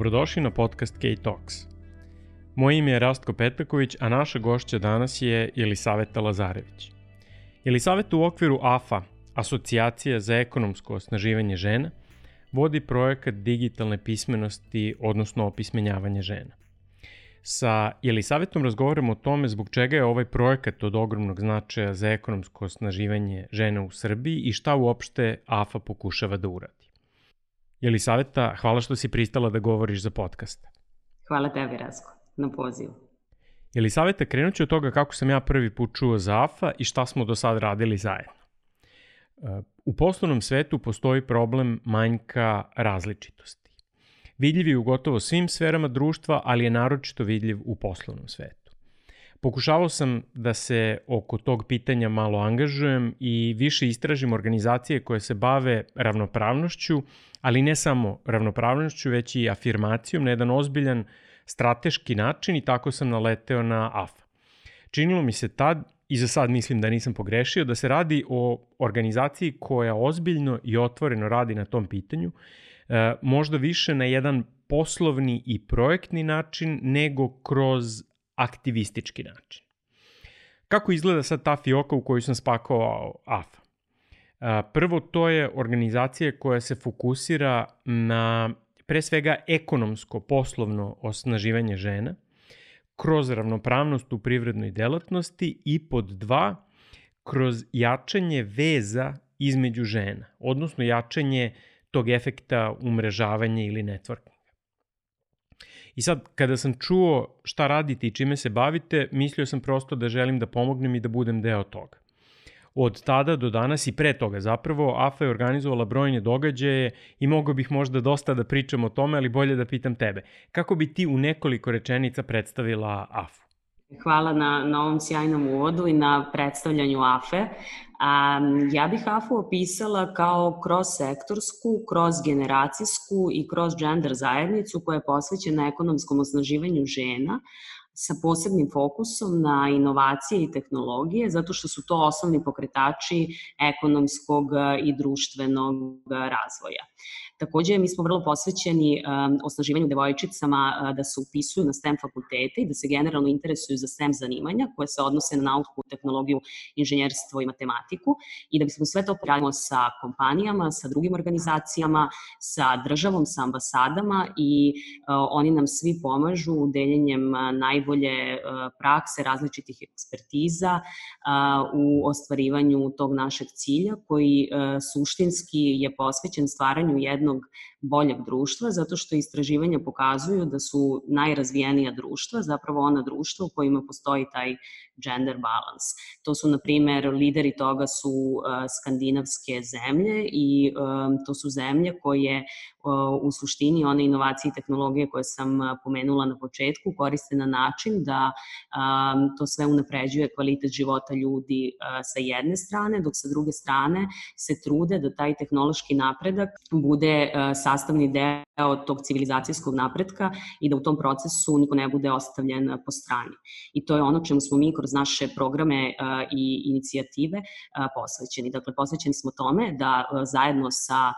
Dobrodošli na podcast K-Talks. Moje ime je Rastko Petaković, a naša gošća danas je Jelisaveta Lazarević. Jelisaveta u okviru AFA, Asocijacija za ekonomsko osnaživanje žena, vodi projekat digitalne pismenosti, odnosno opismenjavanje žena. Sa Jelisavetom razgovaramo o tome zbog čega je ovaj projekat od ogromnog značaja za ekonomsko osnaživanje žena u Srbiji i šta uopšte AFA pokušava da uradi. Jelisaveta, hvala što si pristala da govoriš za podcast. Hvala tebi, Rasko, na pozivu. Jelisaveta, krenut ću od toga kako sam ja prvi put čuo za AFA i šta smo do sad radili zajedno. U poslovnom svetu postoji problem manjka različitosti. Vidljiv je u gotovo svim sferama društva, ali je naročito vidljiv u poslovnom svetu. Pokušavao sam da se oko tog pitanja malo angažujem i više istražim organizacije koje se bave ravnopravnošću, ali ne samo ravnopravnošću, već i afirmacijom na jedan ozbiljan strateški način i tako sam naleteo na AFA. Činilo mi se tad, i za sad mislim da nisam pogrešio, da se radi o organizaciji koja ozbiljno i otvoreno radi na tom pitanju, e, možda više na jedan poslovni i projektni način nego kroz aktivistički način. Kako izgleda sad ta fioka u koju sam spakovao AFA? Prvo, to je organizacija koja se fokusira na pre svega ekonomsko, poslovno osnaživanje žena, kroz ravnopravnost u privrednoj delatnosti i pod dva, kroz jačanje veza između žena, odnosno jačanje tog efekta umrežavanja ili networking. I sad, kada sam čuo šta radite i čime se bavite, mislio sam prosto da želim da pomognem i da budem deo toga. Od tada do danas i pre toga zapravo, AFA je organizovala brojne događaje i mogao bih možda dosta da pričam o tome, ali bolje da pitam tebe. Kako bi ti u nekoliko rečenica predstavila AFA? Hvala na, na ovom sjajnom uvodu i na predstavljanju AFE. Um, ja bih AFU opisala kao kroz-sektorsku, kroz-generacijsku i kroz-gender zajednicu koja je posvećena ekonomskom osnaživanju žena, sa posebnim fokusom na inovacije i tehnologije, zato što su to osnovni pokretači ekonomskog i društvenog razvoja. Takođe, mi smo vrlo posvećeni um, osnaživanju devojčicama uh, da se upisuju na STEM fakultete i da se generalno interesuju za STEM zanimanja koje se odnose na nauku, tehnologiju, inženjerstvo i matematiku i da bismo sve to poradimo sa kompanijama, sa drugim organizacijama, sa državom, sa ambasadama i uh, oni nam svi pomažu deljenjem uh, najbolje uh, prakse, različitih ekspertiza uh, u ostvarivanju tog našeg cilja koji uh, suštinski je posvećen stvaranju jednog jednog boljeg društva, zato što istraživanja pokazuju da su najrazvijenija društva zapravo ona društva u kojima postoji taj gender balance. To su, na primer, lideri toga su uh, skandinavske zemlje i um, to su zemlje koje uh, u suštini one inovacije i tehnologije koje sam uh, pomenula na početku koriste na način da um, to sve unapređuje kvalitet života ljudi uh, sa jedne strane, dok sa druge strane se trude da taj tehnološki napredak bude uh, sastavni deo tog civilizacijskog napretka i da u tom procesu niko ne bude ostavljen po strani. I to je ono čemu smo mi kroz kroz naše programe i inicijative posvećeni. Dakle, posvećeni smo tome da zajedno sa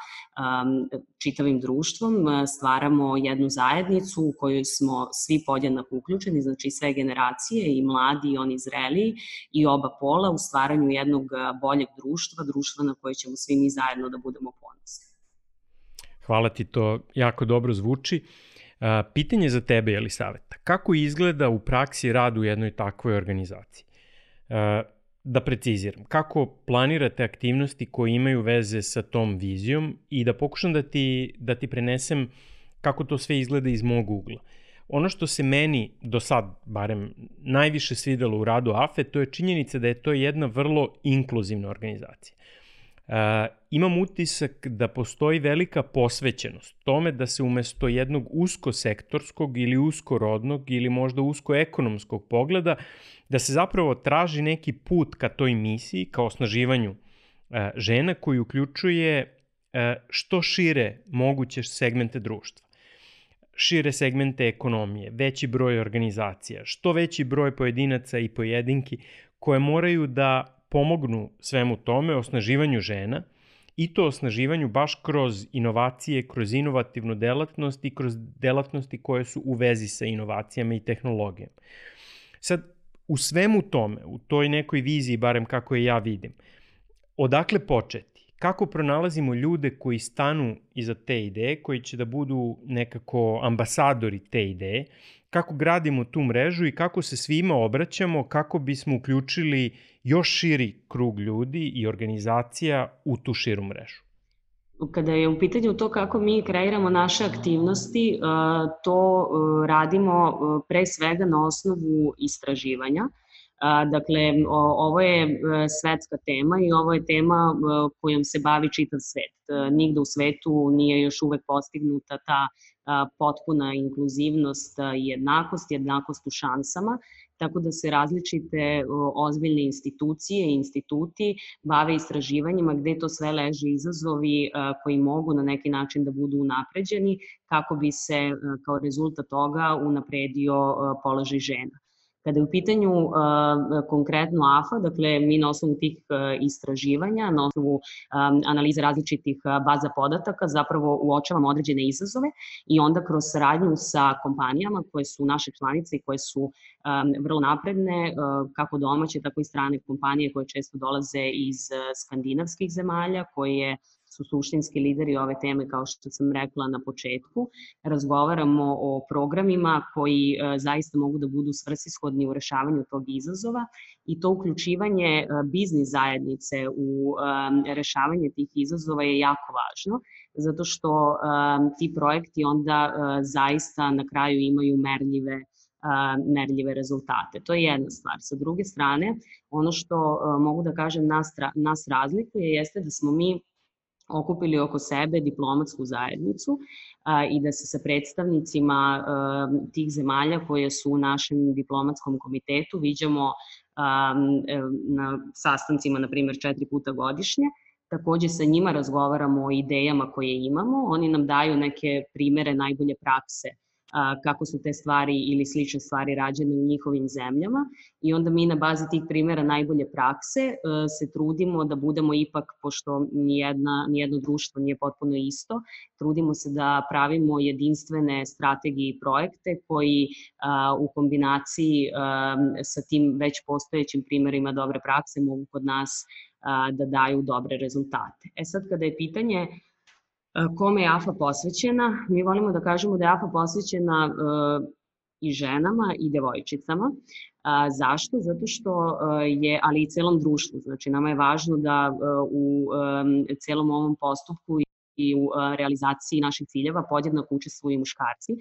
čitavim društvom stvaramo jednu zajednicu u kojoj smo svi podjednako uključeni, znači sve generacije i mladi i oni zreliji i oba pola u stvaranju jednog boljeg društva, društva na koje ćemo svi mi zajedno da budemo ponosni. Hvala ti, to jako dobro zvuči. Pitanje za tebe, Jelisaveta. Kako izgleda u praksi rad u jednoj takvoj organizaciji? Da preciziram, kako planirate aktivnosti koje imaju veze sa tom vizijom i da pokušam da ti, da ti prenesem kako to sve izgleda iz mog ugla. Ono što se meni do sad, barem, najviše svidelo u radu AFE, to je činjenica da je to jedna vrlo inkluzivna organizacija. Uh, imam utisak da postoji velika posvećenost tome da se umesto jednog uskosektorskog ili uskorodnog ili možda uskoekonomskog pogleda, da se zapravo traži neki put ka toj misiji, ka osnaživanju uh, žena koji uključuje uh, što šire moguće segmente društva šire segmente ekonomije, veći broj organizacija, što veći broj pojedinaca i pojedinki koje moraju da pomognu svemu tome, osnaživanju žena i to osnaživanju baš kroz inovacije, kroz inovativnu delatnost i kroz delatnosti koje su u vezi sa inovacijama i tehnologijama. Sad, u svemu tome, u toj nekoj viziji, barem kako je ja vidim, odakle početi? Kako pronalazimo ljude koji stanu iza te ideje, koji će da budu nekako ambasadori te ideje, kako gradimo tu mrežu i kako se svima obraćamo kako bismo uključili još širi krug ljudi i organizacija u tu širu mrežu. Kada je u pitanju to kako mi kreiramo naše aktivnosti, to radimo pre svega na osnovu istraživanja. Dakle, ovo je e, svetska tema i ovo je tema kojom se bavi čitav svet. E, nigde u svetu nije još uvek postignuta ta potpuna inkluzivnost i jednakost, jednakost u šansama, tako da se različite ozbiljne institucije i instituti bave istraživanjima gde to sve leže izazovi koji mogu na neki način da budu unapređeni kako bi se kao rezultat toga unapredio položaj žena. Kada je u pitanju uh, konkretno AFA, dakle mi na osnovu tih uh, istraživanja, na osnovu um, analize različitih uh, baza podataka zapravo uočavamo određene izazove i onda kroz saradnju sa kompanijama koje su naše članice i koje su um, vrlo napredne, kako domaće, tako i strane kompanije koje često dolaze iz skandinavskih zemalja, koje su suštinski lideri ove teme, kao što sam rekla na početku. Razgovaramo o programima koji e, zaista mogu da budu svrsishodni u rešavanju tog izazova i to uključivanje e, biznis zajednice u e, rešavanje tih izazova je jako važno, zato što ti projekti onda zaista na kraju imaju merljive merljive rezultate. To je jedna stvar. Sa druge strane, ono što mogu da kažem nas, nas razlikuje jeste da smo mi okupili oko sebe diplomatsku zajednicu a, i da se sa predstavnicima a, tih zemalja koje su u našem diplomatskom komitetu viđamo a, na sastancima, na primjer, četiri puta godišnje, takođe sa njima razgovaramo o idejama koje imamo, oni nam daju neke primere najbolje prakse kako su te stvari ili slične stvari rađene u njihovim zemljama i onda mi na bazi tih primjera najbolje prakse e, se trudimo da budemo ipak, pošto nijedna, nijedno društvo nije potpuno isto, trudimo se da pravimo jedinstvene strategije i projekte koji u kombinaciji sa tim već postojećim primjerima dobre prakse mogu kod nas da daju dobre rezultate. E sad kada je pitanje kome je AFA posvećena. Mi volimo da kažemo da je AFA posvećena i ženama i devojčicama. A, zašto? Zato što je, ali i celom društvu. Znači, nama je važno da u celom ovom postupku i u realizaciji naših ciljeva podjednako učestvuju i muškarci,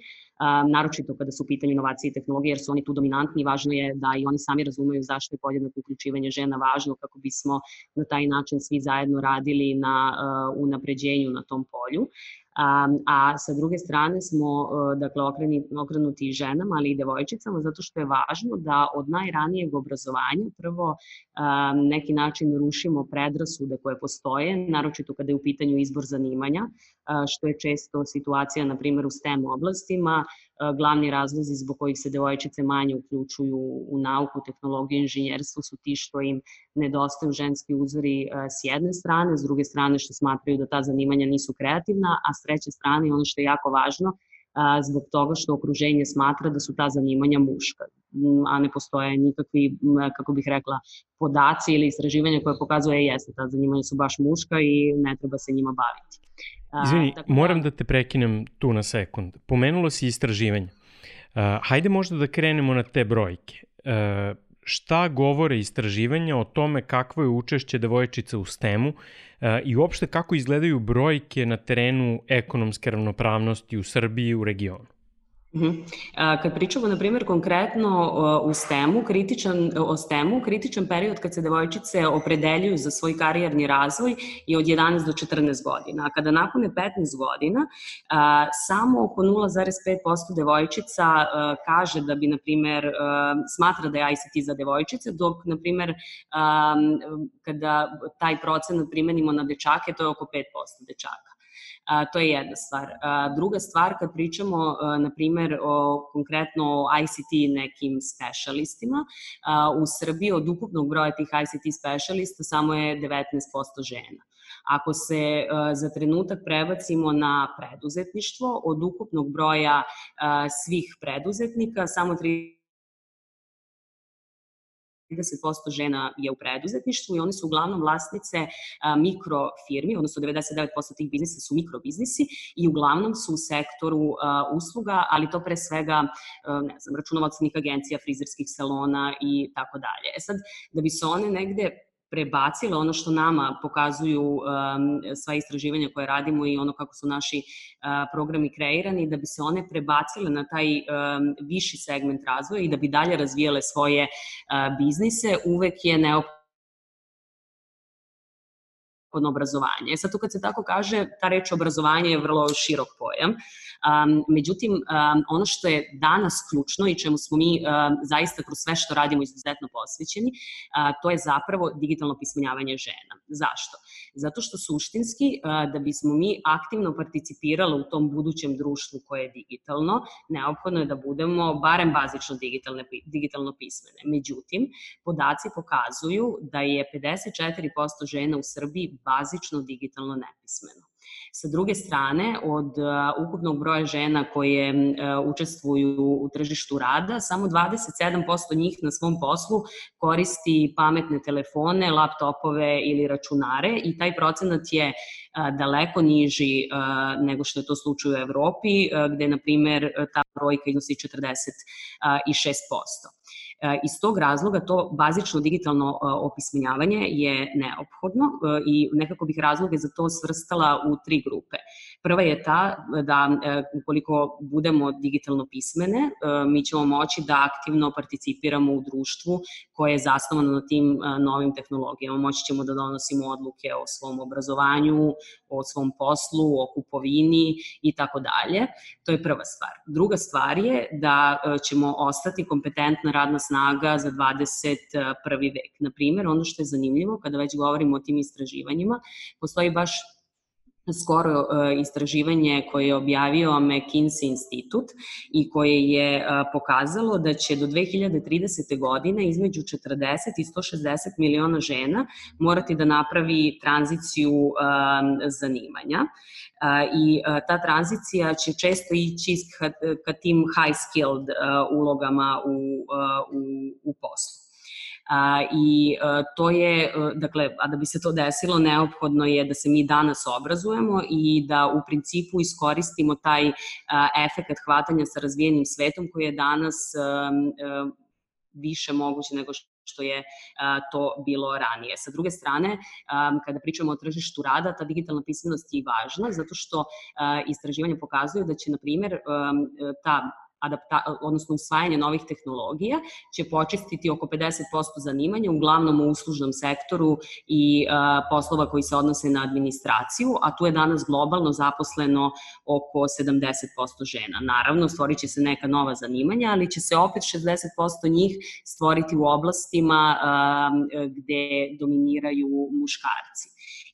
naročito kada su u pitanju inovacije i tehnologije, jer su oni tu dominantni važno je da i oni sami razumeju zašto je podjednako uključivanje žena važno kako bismo na taj način svi zajedno radili na unapređenju na tom polju. A, a sa druge strane smo dakle, okreni, okrenuti ženama, ali i devojčicama, zato što je važno da od najranijeg obrazovanja prvo a, neki način rušimo predrasude koje postoje, naročito kada je u pitanju izbor zanimanja, što je često situacija, na primjer, u STEM oblastima, glavni razlozi zbog kojih se devojčice manje uključuju u nauku, tehnologiju i inženjerstvo su ti što im nedostaju ženski uzori s jedne strane, s druge strane što smatraju da ta zanimanja nisu kreativna, a s treće strane ono što je jako važno, zbog toga što okruženje smatra da su ta zanimanja muška, a ne postoje nikakvi, kako bih rekla, podaci ili istraživanja koje pokazuje e, jeste, ta zanimanja su baš muška i ne treba se njima baviti. Izvini, tako da... moram da te prekinem tu na sekund. Pomenulo si istraživanje. Uh, hajde možda da krenemo na te brojke. Uh, šta govore istraživanja o tome kakvo je učešće devojčica u STEM-u uh, i uopšte kako izgledaju brojke na terenu ekonomske ravnopravnosti u Srbiji i u regionu? Kad pričamo, na primjer, konkretno u STEM-u, kritičan, o STEM-u, kritičan period kad se devojčice opredeljuju za svoj karijerni razvoj je od 11 do 14 godina. A kada napune 15 godina, samo oko 0,5% devojčica kaže da bi, na primjer, smatra da je ICT za devojčice, dok, na primjer, kada taj procenat primenimo na dečake, to je oko 5% dečaka. A, to je jedna stvar. A, druga stvar, kad pričamo, a, na primer, o, konkretno o ICT nekim specialistima, a, u Srbiji od ukupnog broja tih ICT specialista samo je 19% žena. Ako se za trenutak prebacimo na preduzetništvo, od ukupnog broja svih preduzetnika, samo 30% žena je u preduzetništvu i one su uglavnom vlasnice mikrofirmi, odnosno 99% tih biznisa su mikrobiznisi i uglavnom su u sektoru usluga, ali to pre svega, ne znam, računovodstvenih agencija, frizerskih salona i tako dalje. E sad, da bi se one negde prebacile ono što nama pokazuju um, sva istraživanja koje radimo i ono kako su naši uh, programi kreirani, da bi se one prebacile na taj um, viši segment razvoja i da bi dalje razvijale svoje uh, biznise, uvek je neophodno neophodno obrazovanje. Sad tu kad se tako kaže, ta reč obrazovanje je vrlo širok pojam. Um, međutim, um, ono što je danas ključno i čemu smo mi um, zaista kroz sve što radimo izuzetno posvećeni, uh, to je zapravo digitalno pismenjavanje žena. Zašto? Zato što suštinski, uh, da bismo mi aktivno participirali u tom budućem društvu koje je digitalno, neophodno je da budemo barem bazično digitalne, digitalno pismene. Međutim, podaci pokazuju da je 54% žena u Srbiji bazično digitalno nepismeno. Sa druge strane, od ukupnog broja žena koje učestvuju u tržištu rada, samo 27% njih na svom poslu koristi pametne telefone, laptopove ili računare i taj procenat je daleko niži nego što je to slučaj u Evropi, gde, na primer, ta brojka iznosi 46%. E, iz tog razloga to bazično digitalno e, opismenjavanje je neophodno e, i nekako bih razloge za to svrstala u tri grupe. Prva je ta da ukoliko budemo digitalno pismene, mi ćemo moći da aktivno participiramo u društvu koje je zasnovano na tim novim tehnologijama. Moći ćemo da donosimo odluke o svom obrazovanju, o svom poslu, o kupovini i tako dalje. To je prva stvar. Druga stvar je da ćemo ostati kompetentna radna snaga za 21. vek. Na primer, ono što je zanimljivo kada već govorimo o tim istraživanjima, postoji baš skoro e, istraživanje koje je objavio McKinsey institut i koje je e, pokazalo da će do 2030. godine između 40 i 160 miliona žena morati da napravi tranziciju e, zanimanja i ta tranzicija će često ići ka, tim high skilled ulogama u, u, u poslu. A, I a, e, to je, a, e, dakle, a da bi se to desilo, neophodno je da se mi danas obrazujemo i da u principu iskoristimo taj a, efekat hvatanja sa razvijenim svetom koji je danas a, a, više moguće nego što je a, to bilo ranije. Sa druge strane, a, kada pričamo o tržištu rada, ta digitalna pismenost je važna zato što a, istraživanje pokazuju da će, na primer, ta adapta, odnosno usvajanje novih tehnologija će počistiti oko 50% zanimanja, uglavnom u uslužnom sektoru i a, poslova koji se odnose na administraciju, a tu je danas globalno zaposleno oko 70% žena. Naravno, stvorit će se neka nova zanimanja, ali će se opet 60% njih stvoriti u oblastima a, gde dominiraju muškarci.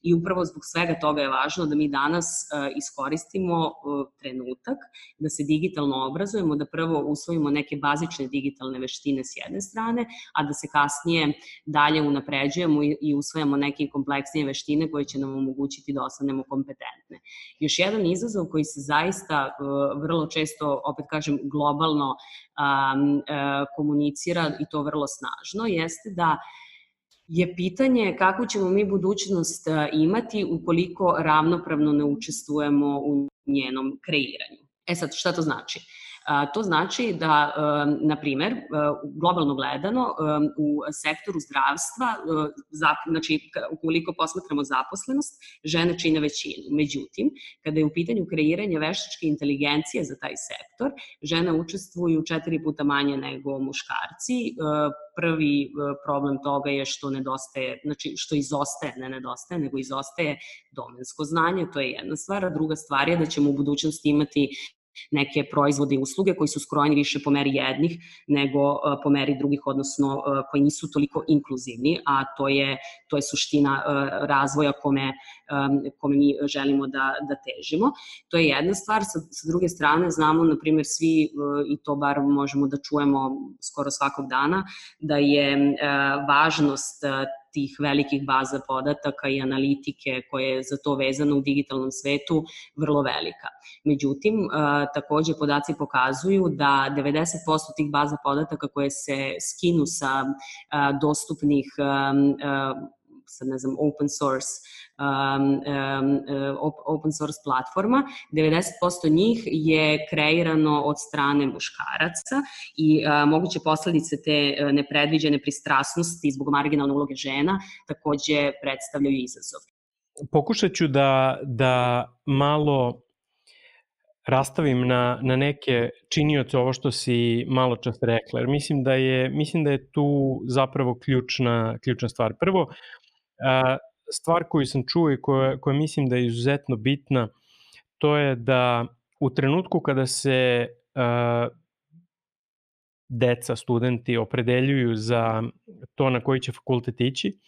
I upravo zbog svega toga je važno da mi danas uh, iskoristimo uh, trenutak, da se digitalno obrazujemo, da prvo usvojimo neke bazične digitalne veštine s jedne strane, a da se kasnije dalje unapređujemo i, usvojamo neke kompleksnije veštine koje će nam omogućiti da ostanemo kompetentne. Još jedan izazov koji se zaista uh, vrlo često, opet kažem, globalno komunicira i to vrlo snažno, jeste da je pitanje kako ćemo mi budućnost e, imati ukoliko ravnopravno ne učestvujemo u njenom kreiranju. E sad, šta to znači? To znači da, na primer, globalno gledano, u sektoru zdravstva, znači, ukoliko posmatramo zaposlenost, žene čine većinu. Međutim, kada je u pitanju kreiranje veštačke inteligencije za taj sektor, žene učestvuju četiri puta manje nego muškarci. Prvi problem toga je što nedostaje, znači što izostaje, ne nedostaje, nego izostaje domensko znanje, to je jedna stvar, a druga stvar je da ćemo u budućnosti imati neke proizvode i usluge koji su skrojeni više po meri jednih nego uh, po meri drugih, odnosno uh, koji nisu toliko inkluzivni, a to je, to je suština uh, razvoja kome, kome mi želimo da, da težimo. To je jedna stvar. Sa, sa druge strane, znamo, na primjer, svi, i to bar možemo da čujemo skoro svakog dana, da je važnost tih velikih baza podataka i analitike koje je za to vezano u digitalnom svetu vrlo velika. Međutim, takođe podaci pokazuju da 90% tih baza podataka koje se skinu sa dostupnih sad ne znam, open source um, um, open source platforma, 90% njih je kreirano od strane muškaraca i uh, moguće posledice te uh, nepredviđene pristrasnosti zbog marginalne uloge žena takođe predstavljaju izazov. Pokušat ću da, da malo rastavim na, na neke činioce ovo što si malo čas rekla, mislim da je, mislim da je tu zapravo ključna, ključna stvar. Prvo, stvar koju sam čuo i koja, koja mislim da je izuzetno bitna, to je da u trenutku kada se deca, studenti opredeljuju za to na koji će fakultet ići,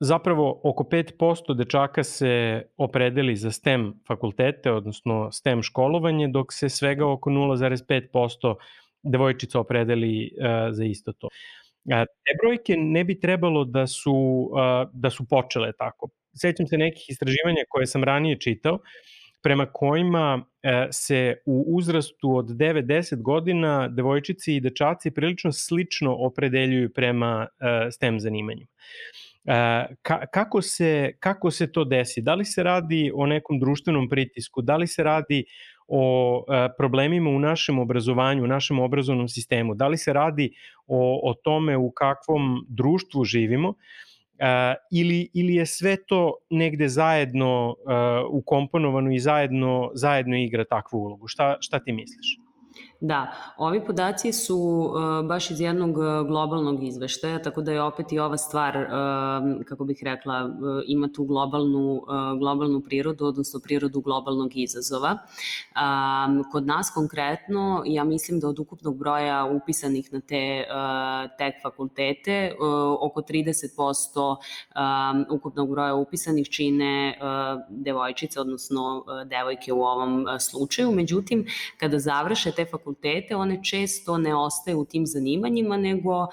zapravo oko 5% dečaka se opredeli za STEM fakultete, odnosno STEM školovanje, dok se svega oko 0,5% devojčica opredeli za isto to. Te brojke ne bi trebalo da su, da su počele tako. Sećam se nekih istraživanja koje sam ranije čitao, prema kojima e, se u uzrastu od 9-10 godina devojčici i dečaci prilično slično opredeljuju prema e, STEM zanimanjima. E, ka, kako, se, kako se to desi? Da li se radi o nekom društvenom pritisku? Da li se radi o e, problemima u našem obrazovanju, u našem obrazovnom sistemu, da li se radi o, o tome u kakvom društvu živimo, e, ili, ili je sve to negde zajedno e, ukomponovano i zajedno, zajedno igra takvu ulogu? Šta, šta ti misliš? Da, ovi podaci su uh, baš iz jednog uh, globalnog izveštaja, tako da je opet i ova stvar, uh, kako bih rekla, uh, ima tu globalnu, globalnu prirodu, odnosno prirodu globalnog izazova. Kod nas konkretno, ja mislim da od ukupnog broja upisanih na te tek fakultete, oko 30% um, ukupnog broja upisanih čine devojčice, odnosno devojke u ovom slučaju. Međutim, kada završe te fakultete, fakultete, one često ne ostaju u tim zanimanjima, nego um,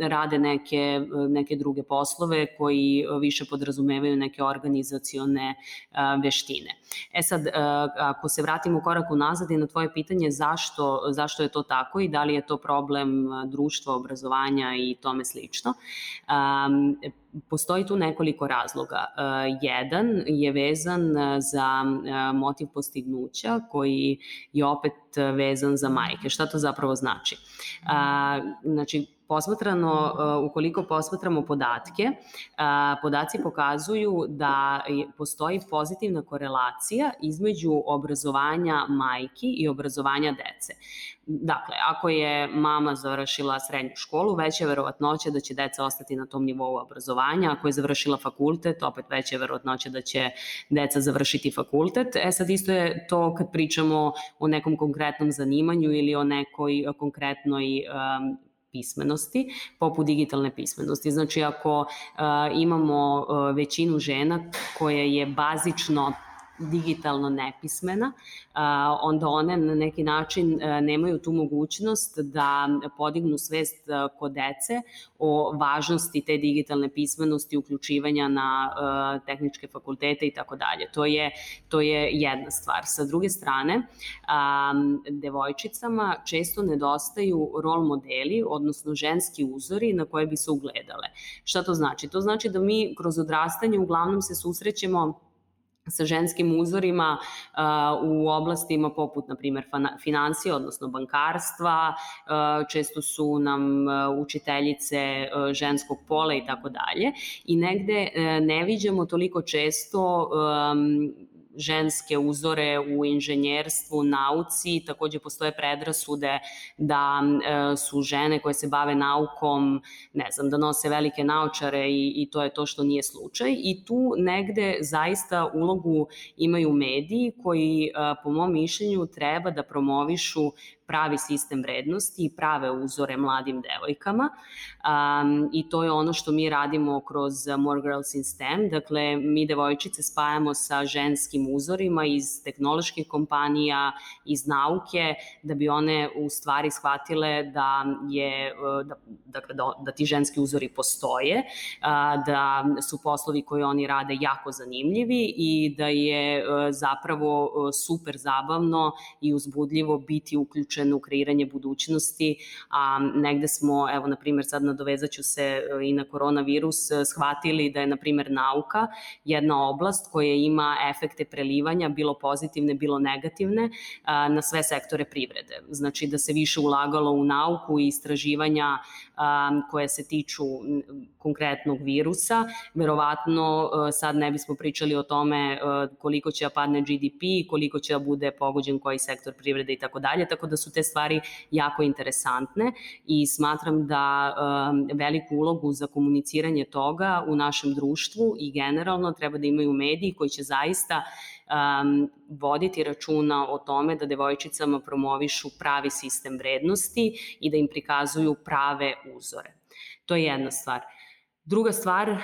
rade neke, neke druge poslove koji više podrazumevaju neke organizacione uh, veštine. E sad, uh, ako se vratimo korak unazad i na tvoje pitanje zašto, zašto je to tako i da li je to problem društva, obrazovanja i tome slično, um, postoji tu nekoliko razloga. E, jedan je vezan e, za e, motiv postignuća koji je opet vezan za majke. Šta to zapravo znači? Znači, posmatrano, ukoliko posmatramo podatke, podaci pokazuju da postoji pozitivna korelacija između obrazovanja majki i obrazovanja dece. Dakle, ako je mama završila srednju školu, veća je verovatnoća da će deca ostati na tom nivou obrazovanja. Ako je završila fakultet, opet veća je verovatnoća da će deca završiti fakultet. E sad isto je to kad pričamo o nekom konkretnom zanimanju ili o nekoj konkretnoj um, pismenosti, poput digitalne pismenosti. Znači, ako uh, imamo uh, većinu žena koje je bazično digitalno nepismena, onda one na neki način nemaju tu mogućnost da podignu svest kod dece o važnosti te digitalne pismenosti, uključivanja na tehničke fakultete i tako dalje. To je, to je jedna stvar. Sa druge strane, devojčicama često nedostaju rol modeli, odnosno ženski uzori na koje bi se ugledale. Šta to znači? To znači da mi kroz odrastanje uglavnom se susrećemo sa ženskim uzorima uh, u oblastima poput, na primjer, financije, odnosno bankarstva, uh, često su nam uh, učiteljice ženskog pola i tako dalje. I negde ne viđamo toliko često um, ženske uzore u inženjerstvu, nauci, takođe postoje predrasude da e, su žene koje se bave naukom, ne znam, da nose velike naočare i, i to je to što nije slučaj. I tu negde zaista ulogu imaju mediji koji e, po mom mišljenju treba da promovišu pravi sistem vrednosti i prave uzore mladim devojkama. Um, i to je ono što mi radimo kroz More Girls in STEM, dakle mi devojčice spajamo sa ženskim uzorima iz tehnoloških kompanija, iz nauke, da bi one u stvari shvatile da je, da, dakle, da, da ti ženski uzori postoje, da su poslovi koje oni rade jako zanimljivi i da je zapravo super zabavno i uzbudljivo biti uključen u kreiranje budućnosti, a negde smo, evo, na primjer, sad nadovezat ću se e, i na koronavirus, e, shvatili da je, na primjer, nauka jedna oblast koja ima efekte prelivanja, bilo pozitivne, bilo negativne, na sve sektore privrede. Znači da se više ulagalo u nauku i istraživanja koje se tiču konkretnog virusa. Verovatno sad ne bismo pričali o tome koliko će da padne GDP, koliko će da bude pogođen koji sektor privrede i tako dalje, tako da su te stvari jako interesantne i smatram da veliku ulogu za komuniciranje toga u našem društvu i generalno treba da imaju mediji koji će zaista um, voditi računa o tome da devojčicama promovišu pravi sistem vrednosti i da im prikazuju prave uzore. To je jedna stvar. Druga stvar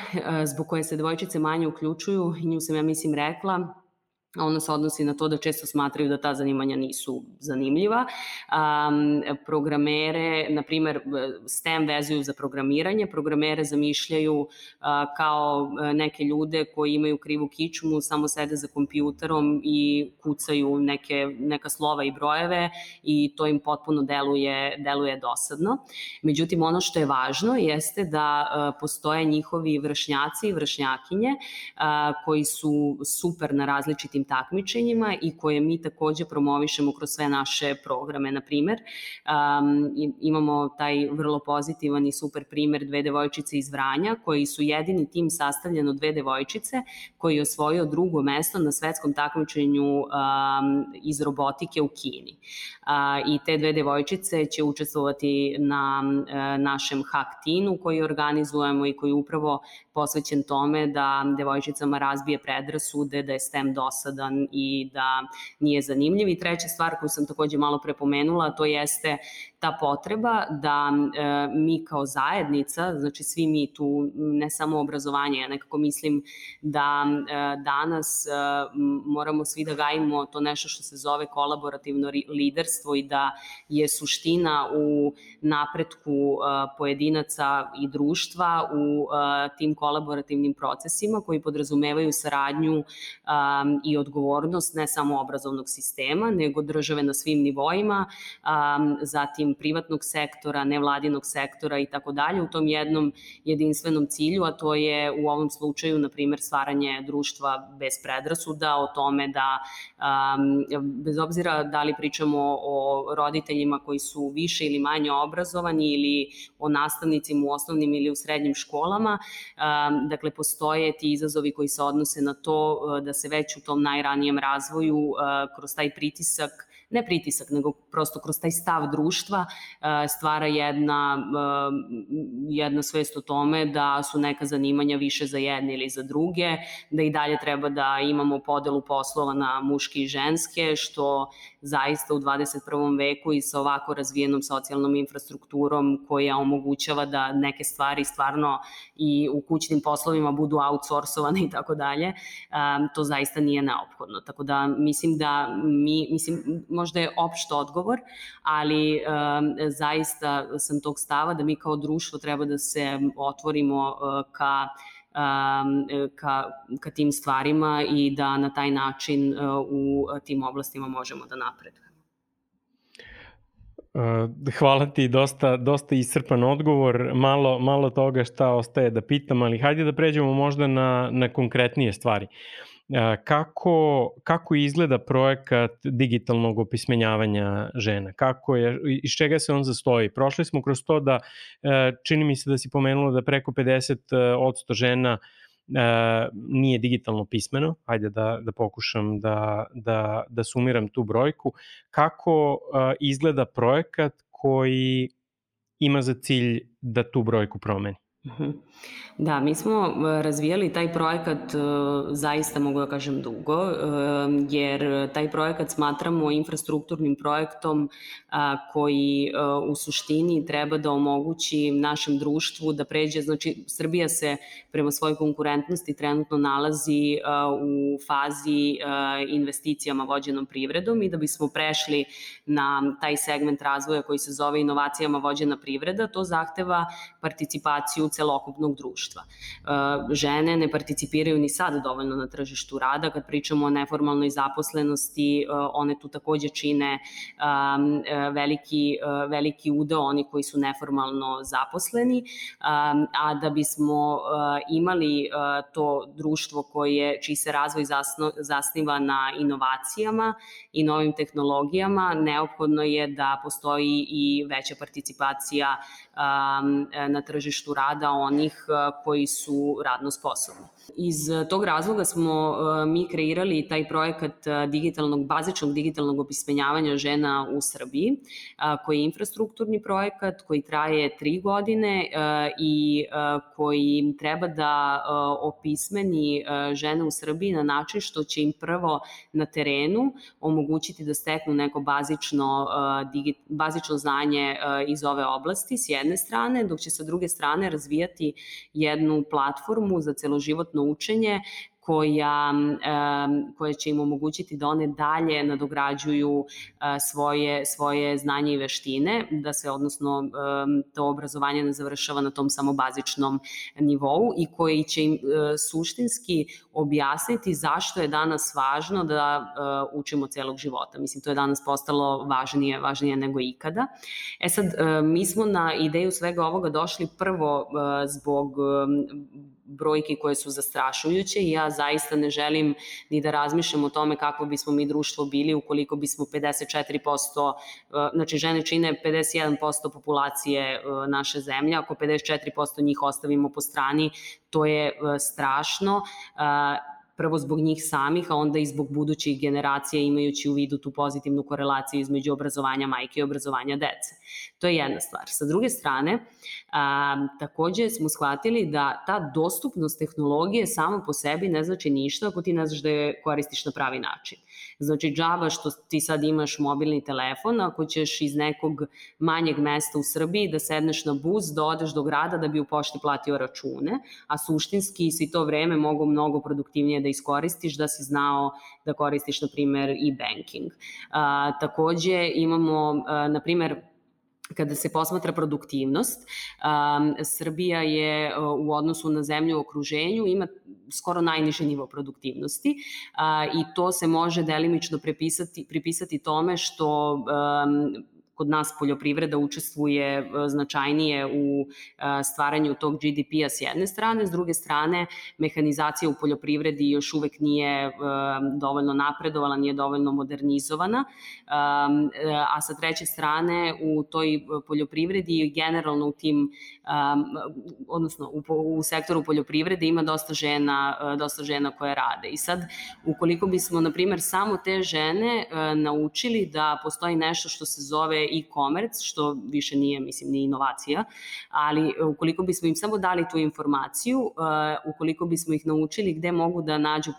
zbog koje se devojčice manje uključuju, nju sam ja mislim rekla, Ono se odnosi na to da često smatraju da ta zanimanja nisu zanimljiva. Um, programere, na primer, STEM vezuju za programiranje, programere zamišljaju uh, kao neke ljude koji imaju krivu kičmu, samo sede za kompjuterom i kucaju neke, neka slova i brojeve i to im potpuno deluje, deluje dosadno. Međutim, ono što je važno jeste da uh, postoje njihovi vršnjaci i vršnjakinje uh, koji su super na različitim takmičenjima i koje mi takođe promovišemo kroz sve naše programe. Na primer, um, imamo taj vrlo pozitivan i super primer dve devojčice iz Vranja, koji su jedini tim sastavljen od dve devojčice, koji je osvojio drugo mesto na svetskom takmičenju um, iz robotike u Kini. Uh, I te dve devojčice će učestvovati na uh, našem hack-tinu koji organizujemo i koji upravo posvećen tome da devojčicama razbije predrasude, da je STEM dosadan i da nije zanimljiv. I treća stvar koju sam takođe malo prepomenula, to jeste ta potreba da e, mi kao zajednica, znači svi mi tu, ne samo obrazovanje, ja nekako mislim da e, danas e, moramo svi da gajimo to nešto što se zove kolaborativno liderstvo i da je suština u napretku e, pojedinaca i društva u e, tim kolaborativnim procesima koji podrazumevaju saradnju e, i odgovornost ne samo obrazovnog sistema, nego države na svim nivoima, zatim privatnog sektora, nevladinog sektora i tako dalje u tom jednom jedinstvenom cilju, a to je u ovom slučaju, na primer, stvaranje društva bez predrasuda, o tome da, bez obzira da li pričamo o roditeljima koji su više ili manje obrazovani ili o nastavnicima u osnovnim ili u srednjim školama, dakle, postoje ti izazovi koji se odnose na to da se već u tom najranijem razvoju uh, kroz taj pritisak ne pritisak, nego prosto kroz taj stav društva e, stvara jedna, e, jedna svest o tome da su neka zanimanja više za jedne ili za druge, da i dalje treba da imamo podelu poslova na muške i ženske, što zaista u 21. veku i sa ovako razvijenom socijalnom infrastrukturom koja omogućava da neke stvari stvarno i u kućnim poslovima budu outsourcovane i tako dalje, to zaista nije neophodno. Tako da mislim da mi, mislim, možda je opšt odgovor, ali zaista sam tog stava da mi kao društvo treba da se otvorimo ka ka, ka tim stvarima i da na taj način uh, u tim oblastima možemo da napredujemo. Uh, hvala ti, dosta, dosta iscrpan odgovor, malo, malo toga šta ostaje da pitam, ali hajde da pređemo možda na, na konkretnije stvari. Uh, kako, kako izgleda projekat digitalnog opismenjavanja žena? Kako je, iz čega se on zastoji? Prošli smo kroz to da, e, čini mi se da si pomenula da preko 50% e, žena e, nije digitalno pismeno, ajde da, da pokušam da, da, da sumiram tu brojku, kako izgleda projekat koji ima za cilj da tu brojku promeni? Mhm. Da, mi smo e, razvijali taj projekat e, zaista mogu da kažem dugo, e, jer taj projekat smatramo infrastrukturnim projektom koji u suštini treba da omogući našem društvu da pređe, znači Srbija se prema svojoj konkurentnosti trenutno nalazi u fazi investicijama vođenom privredom i da bismo prešli na taj segment razvoja koji se zove inovacijama vođena privreda, to zahteva participaciju celokupnog društva. E, žene ne participiraju ni sad dovoljno na tržištu rada, kad pričamo o neformalnoj zaposlenosti, e, one tu takođe čine e, veliki, veliki udeo oni koji su neformalno zaposleni, a da bismo imali to društvo koje, čiji se razvoj zasno, zasniva na inovacijama i novim tehnologijama, neophodno je da postoji i veća participacija na tržištu rada onih koji su radno sposobni. Iz tog razloga smo mi kreirali taj projekat digitalnog, bazičnog digitalnog opismenjavanja žena u Srbiji, koji je infrastrukturni projekat koji traje tri godine i koji treba da opismeni žene u Srbiji na način što će im prvo na terenu omogućiti da steknu neko bazično, bazično znanje iz ove oblasti s jedne strane, dok će sa druge strane razvijati jednu platformu za celoživotno učenje koja, koja će im omogućiti da one dalje nadograđuju svoje, svoje znanje i veštine, da se odnosno to obrazovanje ne završava na tom samo bazičnom nivou i koji će im e, suštinski objasniti zašto je danas važno da e, učimo celog života. Mislim, to je danas postalo važnije, važnije nego ikada. E sad, e, mi smo na ideju svega ovoga došli prvo zbog brojke koje su zastrašujuće i ja zaista ne želim ni da razmišljam o tome kako bismo mi društvo bili ukoliko bismo 54%, e, znači žene čine 51% populacije e, naše zemlje, ako 54% njih ostavimo po strani, to je e, strašno prvo zbog njih samih, a onda i zbog budućih generacija imajući u vidu tu pozitivnu korelaciju između obrazovanja majke i obrazovanja dece. To je jedna stvar. Sa druge strane, a, takođe smo shvatili da ta dostupnost tehnologije samo po sebi ne znači ništa ako ti ne znaš da je koristiš na pravi način. Znači, džaba što ti sad imaš mobilni telefon, ako ćeš iz nekog manjeg mesta u Srbiji da sedneš na bus, da odeš do grada da bi u pošti platio račune, a suštinski si to vreme mogo mnogo produktivnije da iskoristiš, da si znao da koristiš, na primer, e-banking. takođe, imamo, a, na primer, kada se posmatra produktivnost, um, Srbija je u odnosu na zemlju u okruženju ima skoro najniži nivo produktivnosti uh, i to se može delimično prepisati, pripisati tome što um, kod nas poljoprivreda učestvuje e, značajnije u e, stvaranju tog GDP-a s jedne strane, s druge strane mehanizacija u poljoprivredi još uvek nije e, dovoljno napredovala, nije dovoljno modernizovana, a sa treće strane u toj poljoprivredi generalno u tim, odnosno u, u sektoru poljoprivrede ima dosta žena, dosta žena koje rade. I sad, ukoliko bismo, na primer, samo te žene naučili da postoji nešto što se zove e-commerce, što više nije, mislim, ni inovacija, ali e, ukoliko bismo im samo dali tu informaciju, uh, ukoliko bismo ih naučili gde mogu da nađu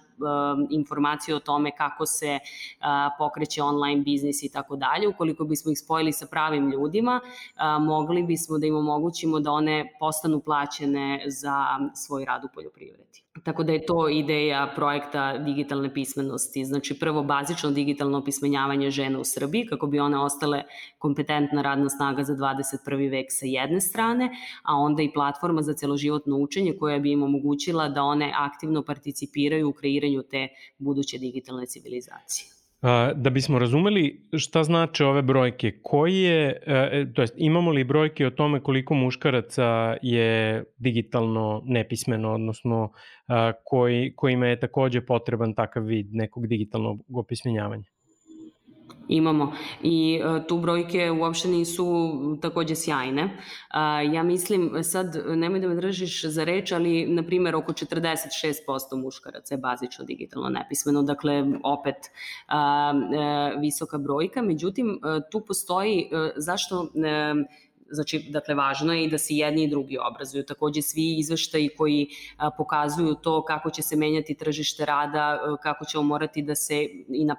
informacije o tome kako se uh, pokreće online biznis i tako dalje, ukoliko bismo ih spojili sa pravim ljudima, uh, mogli bismo da im omogućimo da one postanu plaćene za svoj rad u poljoprivredi. Tako da je to ideja projekta digitalne pismenosti. Znači prvo bazično digitalno opismenjavanje žena u Srbiji kako bi one ostale kompetentna radna snaga za 21. vek sa jedne strane, a onda i platforma za celoživotno učenje koja bi im omogućila da one aktivno participiraju u kreiranju te buduće digitalne civilizacije. Da bismo razumeli šta znače ove brojke, koje, e, to jest imamo li brojke o tome koliko muškaraca je digitalno nepismeno, odnosno koji, kojima je takođe potreban takav vid nekog digitalnog opismenjavanja? Imamo i uh, tu brojke uopšte nisu takođe sjajne. Uh, ja mislim, sad nemoj da me držiš za reč, ali na primjer oko 46% muškaraca je bazično digitalno nepismeno, dakle opet uh, visoka brojka, međutim tu postoji, zašto Znači, dakle, važno je i da se jedni i drugi obrazuju. Takođe, svi izveštaji koji pokazuju to kako će se menjati tržište rada, kako ćemo morati da se i na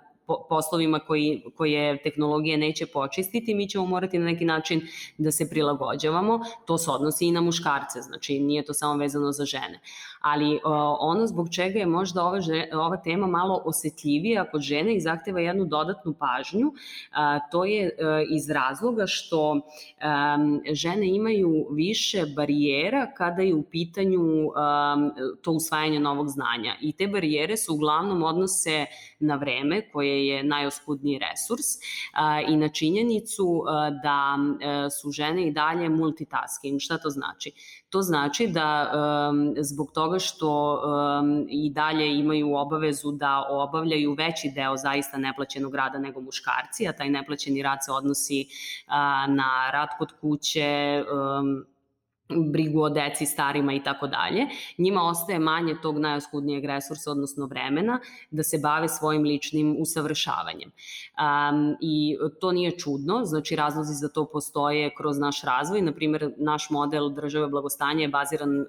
poslovima koji, koje tehnologija neće počistiti, mi ćemo morati na neki način da se prilagođavamo. To se odnosi i na muškarce, znači nije to samo vezano za žene. Ali ono zbog čega je možda ova, ova tema malo osetljivija kod žene i zahteva jednu dodatnu pažnju, to je e, iz razloga što žene imaju više barijera kada je u pitanju to usvajanje novog znanja. I te barijere se uglavnom odnose na vreme koje je najoskudniji resurs i na činjenicu da e, su žene i dalje multitasking. Šta to znači? To znači da zbog toga što i dalje imaju obavezu da obavljaju veći deo zaista neplaćenog rada nego muškarci, a taj neplaćeni rad se odnosi na rad kod kuće, brigu o deci, starima i tako dalje, njima ostaje manje tog najoskudnijeg resursa, odnosno vremena, da se bave svojim ličnim usavršavanjem. Um, I to nije čudno, znači razlozi za to postoje kroz naš razvoj, na primjer naš model države blagostanja je baziran um,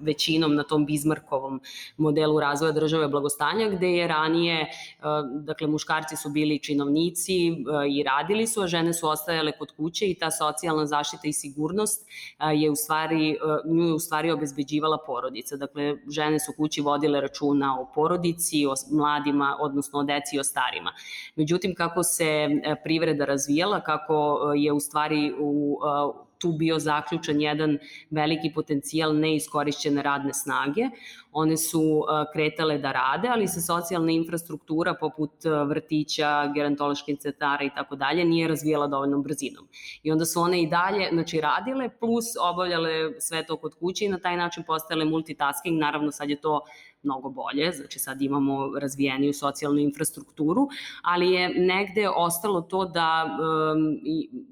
većinom na tom Bizmarkovom modelu razvoja države blagostanja, gde je ranije, uh, dakle muškarci su bili činovnici uh, i radili su, a žene su ostajale kod kuće i ta socijalna zaštita i sigurnost je u stvari, nju je u stvari obezbeđivala porodica. Dakle, žene su kući vodile računa o porodici, o mladima, odnosno o deci i o starima. Međutim, kako se privreda razvijala, kako je u stvari u tu bio zaključan jedan veliki potencijal neiskorišćene radne snage. One su kretale da rade, ali se socijalna infrastruktura poput vrtića, gerontoloških centara i tako dalje nije razvijala dovoljnom brzinom. I onda su one i dalje znači, radile plus obavljale sve to kod kuće i na taj način postajale multitasking. Naravno sad je to mnogo bolje, znači sad imamo razvijeniju socijalnu infrastrukturu, ali je negde ostalo to da um,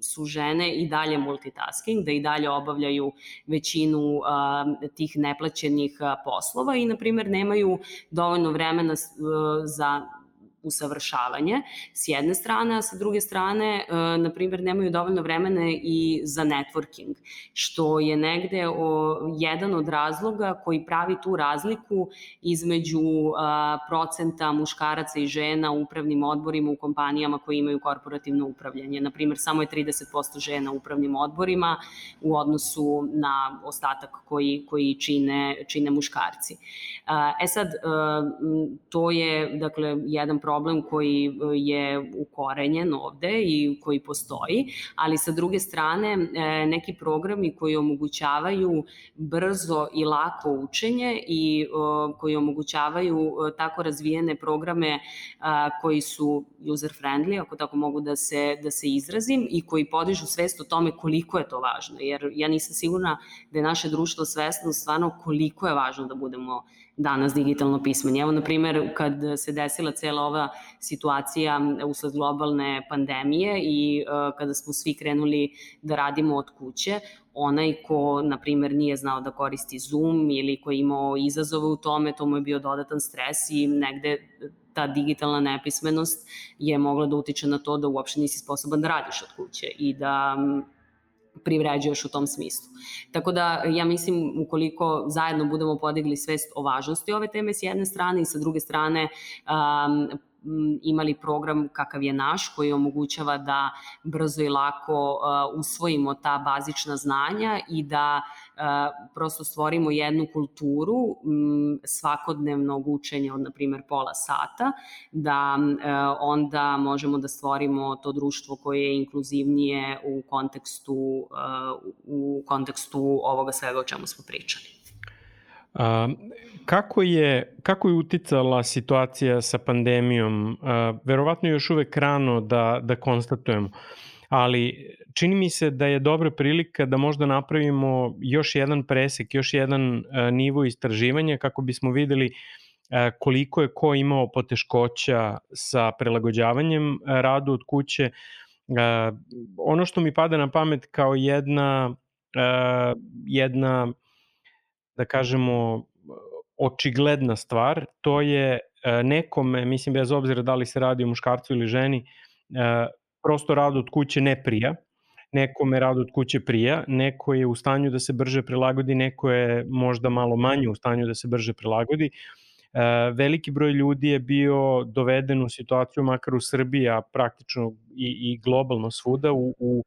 su žene i dalje multitasking, da i dalje obavljaju većinu um, tih neplaćenih uh, poslova i, na primjer, nemaju dovoljno vremena uh, za usavršavanje s jedne strane, a sa druge strane, e, na primjer, nemaju dovoljno vremena i za networking, što je negde o, jedan od razloga koji pravi tu razliku između a, procenta muškaraca i žena u upravnim odborima u kompanijama koji imaju korporativno upravljanje. Na primjer, samo je 30% žena u upravnim odborima u odnosu na ostatak koji, koji čine, čine muškarci. E sad, to je, dakle, jedan problem koji e, je ukorenjen ovde i koji postoji, ali sa druge strane e, neki programi koji omogućavaju brzo i lako učenje i e, koji omogućavaju tako razvijene programe koji su user friendly, ako tako mogu da se, da se izrazim, i koji podižu svest o tome koliko je to važno, jer ja nisam sigurna da je naše društvo svesno stvarno koliko je važno da budemo danas digitalno pismeni. Evo, na primer, kad se desila cela ova situacija usled globalne pandemije i uh, kada smo svi krenuli da radimo od kuće, onaj ko, na primer, nije znao da koristi Zoom ili ko je imao izazove u tome, to mu je bio dodatan stres i negde ta digitalna nepismenost je mogla da utiče na to da uopšte nisi sposoban da radiš od kuće i da privređuješ u tom smislu. Tako da ja mislim ukoliko zajedno budemo podigli svest o važnosti ove teme s jedne strane i sa druge strane um, imali program kakav je naš koji omogućava da brzo i lako uh, usvojimo ta bazična znanja i da uh, prosto stvorimo jednu kulturu svakodnevnog učenja od na primjer pola sata da uh, onda možemo da stvorimo to društvo koje je inkluzivnije u kontekstu u kontekstu ovoga svega o čemu smo pričali. A, kako, je, kako je uticala situacija sa pandemijom? A, verovatno je još uvek rano da, da konstatujemo, ali čini mi se da je dobra prilika da možda napravimo još jedan presek, još jedan a, nivo istraživanja kako bismo videli koliko je ko imao poteškoća sa prelagođavanjem radu od kuće. Ono što mi pada na pamet kao jedna, jedna da kažemo, očigledna stvar, to je e, nekome, mislim bez obzira da li se radi o muškarcu ili ženi, e, prosto rad od kuće ne prija, nekome rad od kuće prija, neko je u stanju da se brže prilagodi, neko je možda malo manje u stanju da se brže prilagodi. E, veliki broj ljudi je bio doveden u situaciju, makar u Srbiji, a praktično i, i globalno svuda, u, u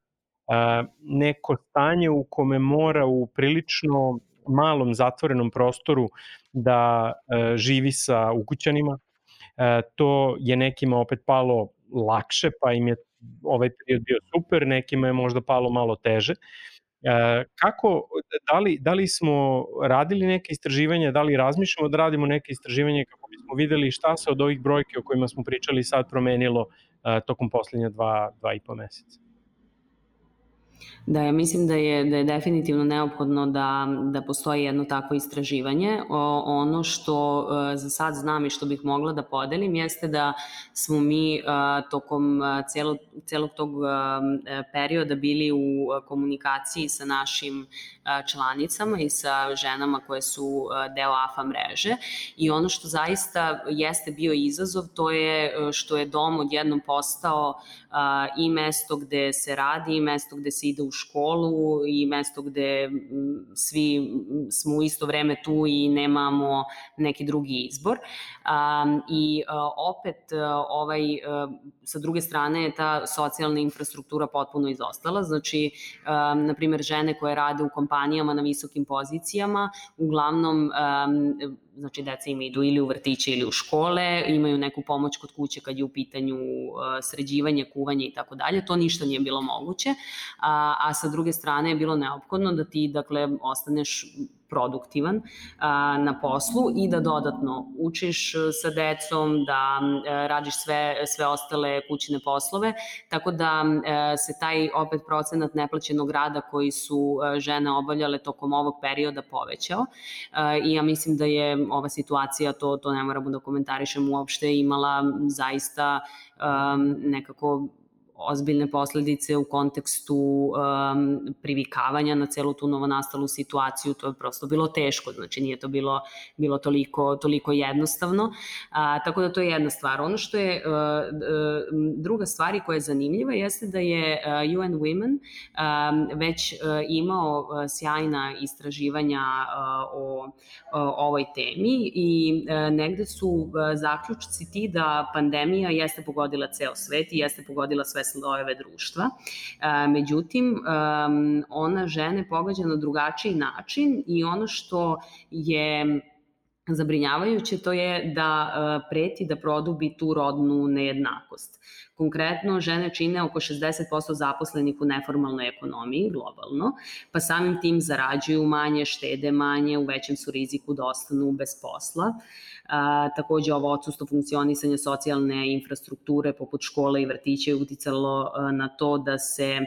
neko stanje u kome mora u prilično malom zatvorenom prostoru da e, živi sa ukućanima. E, to je nekima opet palo lakše, pa im je ovaj period bio super, nekima je možda palo malo teže. E, kako, da li, da li smo radili neke istraživanja, da li razmišljamo da radimo neke istraživanje kako bismo videli šta se od ovih brojke o kojima smo pričali sad promenilo tokom poslednja dva, dva i po meseca? Da, ja mislim da je, da je definitivno neophodno da, da postoji jedno takvo istraživanje. O, ono što e, za sad znam i što bih mogla da podelim jeste da smo mi e, tokom e, celog, celog tog perioda bili u komunikaciji sa našim članicama i sa ženama koje su deo AFA mreže i ono što zaista jeste bio izazov to je što je dom odjednom postao i mesto gde se radi i mesto gde se ide u školu i mesto gde svi smo u isto vreme tu i nemamo neki drugi izbor. I opet ovaj, sa druge strane je ta socijalna infrastruktura potpuno izostala. Znači, na primer, žene koje rade u kompanijama na visokim pozicijama, uglavnom znači deca im idu ili u vrtiće ili u škole, imaju neku pomoć kod kuće kad je u pitanju sređivanje, kuvanje i tako dalje, to ništa nije bilo moguće, a, a sa druge strane je bilo neophodno da ti dakle ostaneš produktivan a, na poslu i da dodatno učiš e, sa decom, da a, e, radiš sve, sve ostale kućne poslove, tako da a, e, se taj opet procenat neplaćenog rada koji su a, žene obavljale tokom ovog perioda povećao. A, i ja mislim da je ova situacija, to, to ne moramo da komentarišem uopšte, imala zaista um, nekako ozbiljne posledice u kontekstu um, privikavanja na celu tu novonastalu situaciju, to je prosto bilo teško, znači nije to bilo, bilo toliko, toliko jednostavno, a, tako da to je jedna stvar. Ono što je uh, uh, druga stvar i koja je zanimljiva jeste da je uh, UN Women um, već uh, imao uh, sjajna istraživanja uh, o, o ovoj temi i uh, negde su uh, zaključci ti da pandemija jeste pogodila ceo svet i jeste pogodila sve slojeve društva. E, međutim, ona žene pogađa na drugačiji način i ono što je zabrinjavajuće to je da e, preti da produbi tu rodnu nejednakost. Konkretno, žene čine oko 60% zaposlenih u neformalnoj ekonomiji globalno, pa samim tim zarađuju manje, štede manje, u većem su riziku da ostanu bez posla. A, takođe, ovo odsustvo funkcionisanja socijalne infrastrukture poput škole i vrtića je uticalo na to da se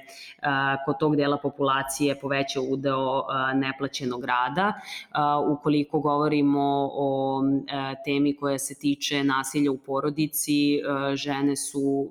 a, kod tog dela populacije poveća udeo a, neplaćenog rada. A, ukoliko govorimo o a, temi koja se tiče nasilja u porodici, a, žene su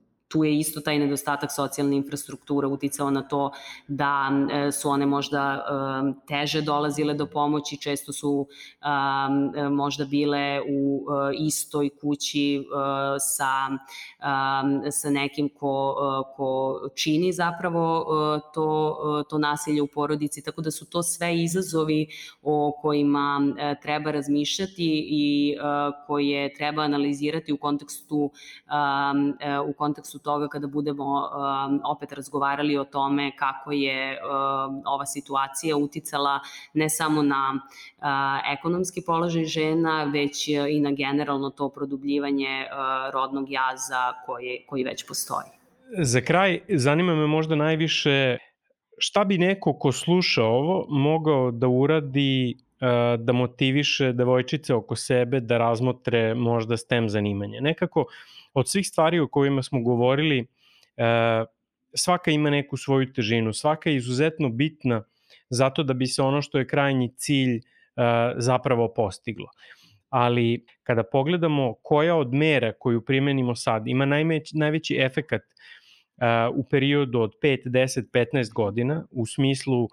tu je isto taj nedostatak socijalne infrastrukture uticao na to da e, su one možda e, teže dolazile do pomoći, često su e, možda bile u istoj kući sa, sa nekim ko, ko čini zapravo to, to nasilje u porodici, tako da su to sve izazovi o kojima treba razmišljati i koje treba analizirati u kontekstu u kontekstu toga kada budemo um, opet razgovarali o tome kako je um, ova situacija uticala ne samo na uh, ekonomski položaj žena, već i na generalno to produbljivanje uh, rodnog jaza koji, koji već postoji. Za kraj, zanima me možda najviše šta bi neko ko sluša ovo mogao da uradi da motiviše devojčice oko sebe da razmotre možda STEM zanimanje. Nekako od svih stvari o kojima smo govorili, e, svaka ima neku svoju težinu, svaka je izuzetno bitna zato da bi se ono što je krajnji cilj e, zapravo postiglo. Ali kada pogledamo koja od mera koju primenimo sad ima najveći, najveći efekat u periodu od 5, 10, 15 godina u smislu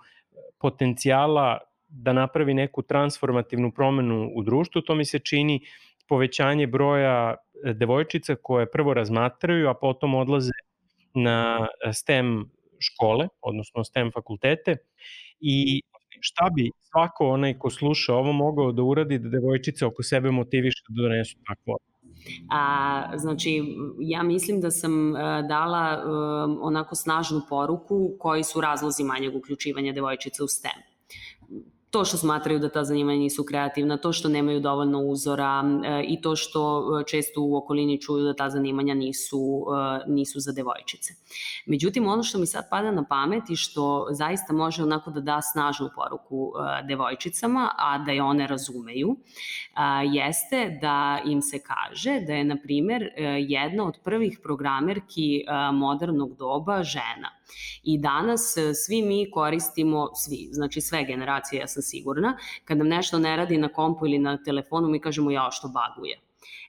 potencijala da napravi neku transformativnu promenu u društvu, to mi se čini povećanje broja devojčica koje prvo razmatraju, a potom odlaze na STEM škole, odnosno STEM fakultete. I šta bi svako onaj ko sluša ovo mogao da uradi da devojčice oko sebe motiviše da donesu takvu A, znači, ja mislim da sam a, dala um, onako snažnu poruku koji su razlozi manjeg uključivanja devojčica u STEM to što smatraju da ta zanimanja nisu kreativna, to što nemaju dovoljno uzora e, i to što e, često u okolini čuju da ta zanimanja nisu, e, nisu za devojčice. Međutim, ono što mi sad pada na pamet i što zaista može onako da da snažnu poruku devojčicama, a da je one razumeju, jeste da im se kaže da je, na primer, jedna od prvih programerki modernog doba žena. I danas svi mi koristimo, svi, znači sve generacije, ja sam sigurna, kad nam nešto ne radi na kompu ili na telefonu, mi kažemo ja što baguje.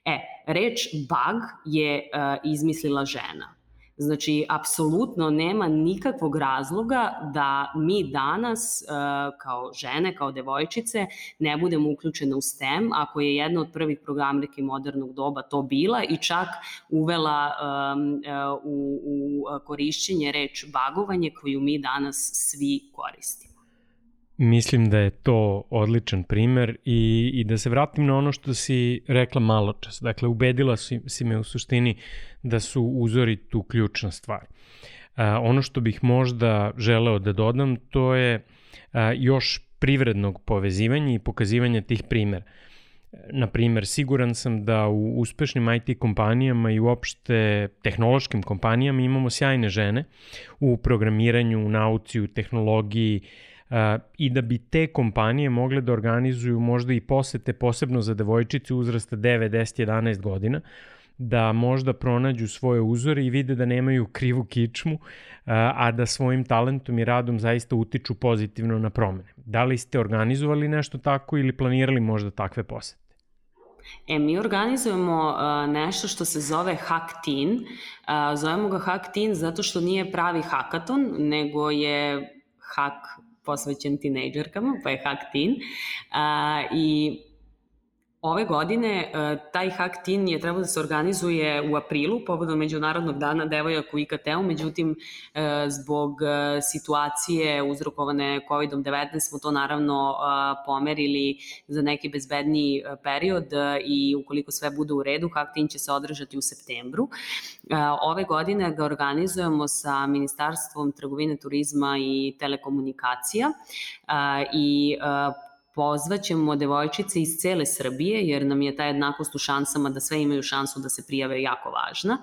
E, reč bug je uh, izmislila žena. Znači, apsolutno nema nikakvog razloga da mi danas uh, kao žene, kao devojčice, ne budemo uključene u STEM, ako je jedna od prvih programerki modernog doba to bila i čak uvela uh, u, u korišćenje reč bagovanje koju mi danas svi koristimo. Mislim da je to odličan primer i, i da se vratim na ono što si rekla malo čas. Dakle, ubedila si, si me u suštini da su uzori tu ključna stvar. A, ono što bih možda želeo da dodam, to je a, još privrednog povezivanja i pokazivanja tih primera. Na primer, siguran sam da u uspešnim IT kompanijama i uopšte tehnološkim kompanijama imamo sjajne žene u programiranju, u nauci, u tehnologiji, i da bi te kompanije mogle da organizuju možda i posete posebno za devojčice uzrasta 9, 10, 11 godina, da možda pronađu svoje uzore i vide da nemaju krivu kičmu, a da svojim talentom i radom zaista utiču pozitivno na promene. Da li ste organizovali nešto tako ili planirali možda takve posete? E, mi organizujemo uh, nešto što se zove Hack Teen. Uh, zovemo ga Hack Teen zato što nije pravi hakaton, nego je hack posvećen tinejdžerkama, pa je Hack Teen. A, I Ove godine e, taj Hack Teen je trebao da se organizuje u aprilu povodom Međunarodnog dana devojaka u IKT-u, međutim e, zbog e, situacije uzrokovane COVID-19 smo to naravno pomerili za neki bezbedniji period i ukoliko sve bude u redu, Hack Teen će se održati u septembru. Ove godine ga organizujemo sa Ministarstvom trgovine, turizma i telekomunikacija i pozvaćemo devojčice iz cele Srbije, jer nam je ta jednakost u šansama da sve imaju šansu da se prijave jako važna,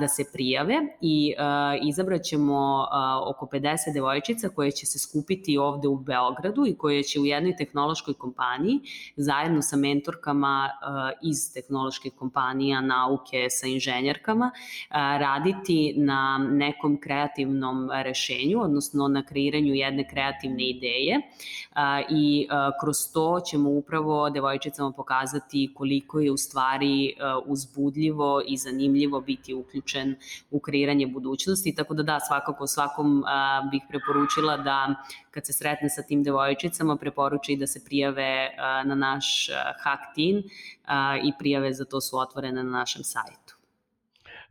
da se prijave. I izabraćemo oko 50 devojčica koje će se skupiti ovde u Beogradu i koje će u jednoj tehnološkoj kompaniji zajedno sa mentorkama iz tehnoloških kompanija, nauke, sa inženjerkama, raditi na nekom kreativnom rešenju, odnosno na kreiranju jedne kreativne ideje i kroz to ćemo upravo devojčicama pokazati koliko je u stvari e, uzbudljivo i zanimljivo biti uključen u kreiranje budućnosti, tako da da, svakako svakom bih preporučila da kad se sretne sa tim devojčicama preporuči da se prijave na naš Hack Teen i prijave za to su otvorene na našem sajtu.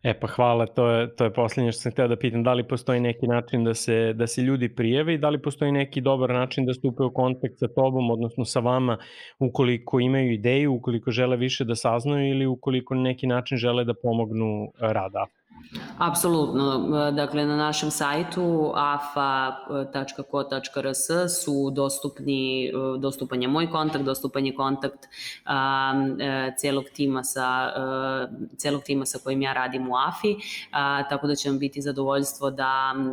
E pa hvala, to je, to je poslednje što sam hteo da pitam, da li postoji neki način da se, da se ljudi prijeve i da li postoji neki dobar način da stupe u kontakt sa tobom, odnosno sa vama, ukoliko imaju ideju, ukoliko žele više da saznaju ili ukoliko na neki način žele da pomognu rada. Apsolutno. Dakle, na našem sajtu afa.ko.rs su dostupni, dostupan je moj kontakt, dostupan je kontakt um, celog tima sa, uh, celog tima sa kojim ja radim u AFI, uh, tako da će vam biti zadovoljstvo da uh,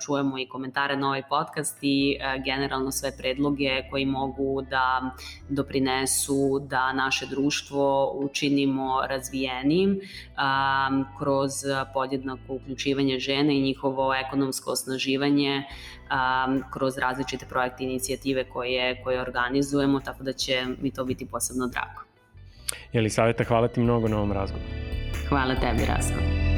čujemo i komentare na ovaj podcast i uh, generalno sve predloge koji mogu da doprinesu da naše društvo učinimo razvijenim um, kroz podjednako uključivanje žene i njihovo ekonomsko osnaživanje um, kroz različite projekte i inicijative koje, koje organizujemo, tako da će mi to biti posebno drago. Jelisaveta, hvala ti mnogo na ovom razgovoru. Hvala tebi, Rasko.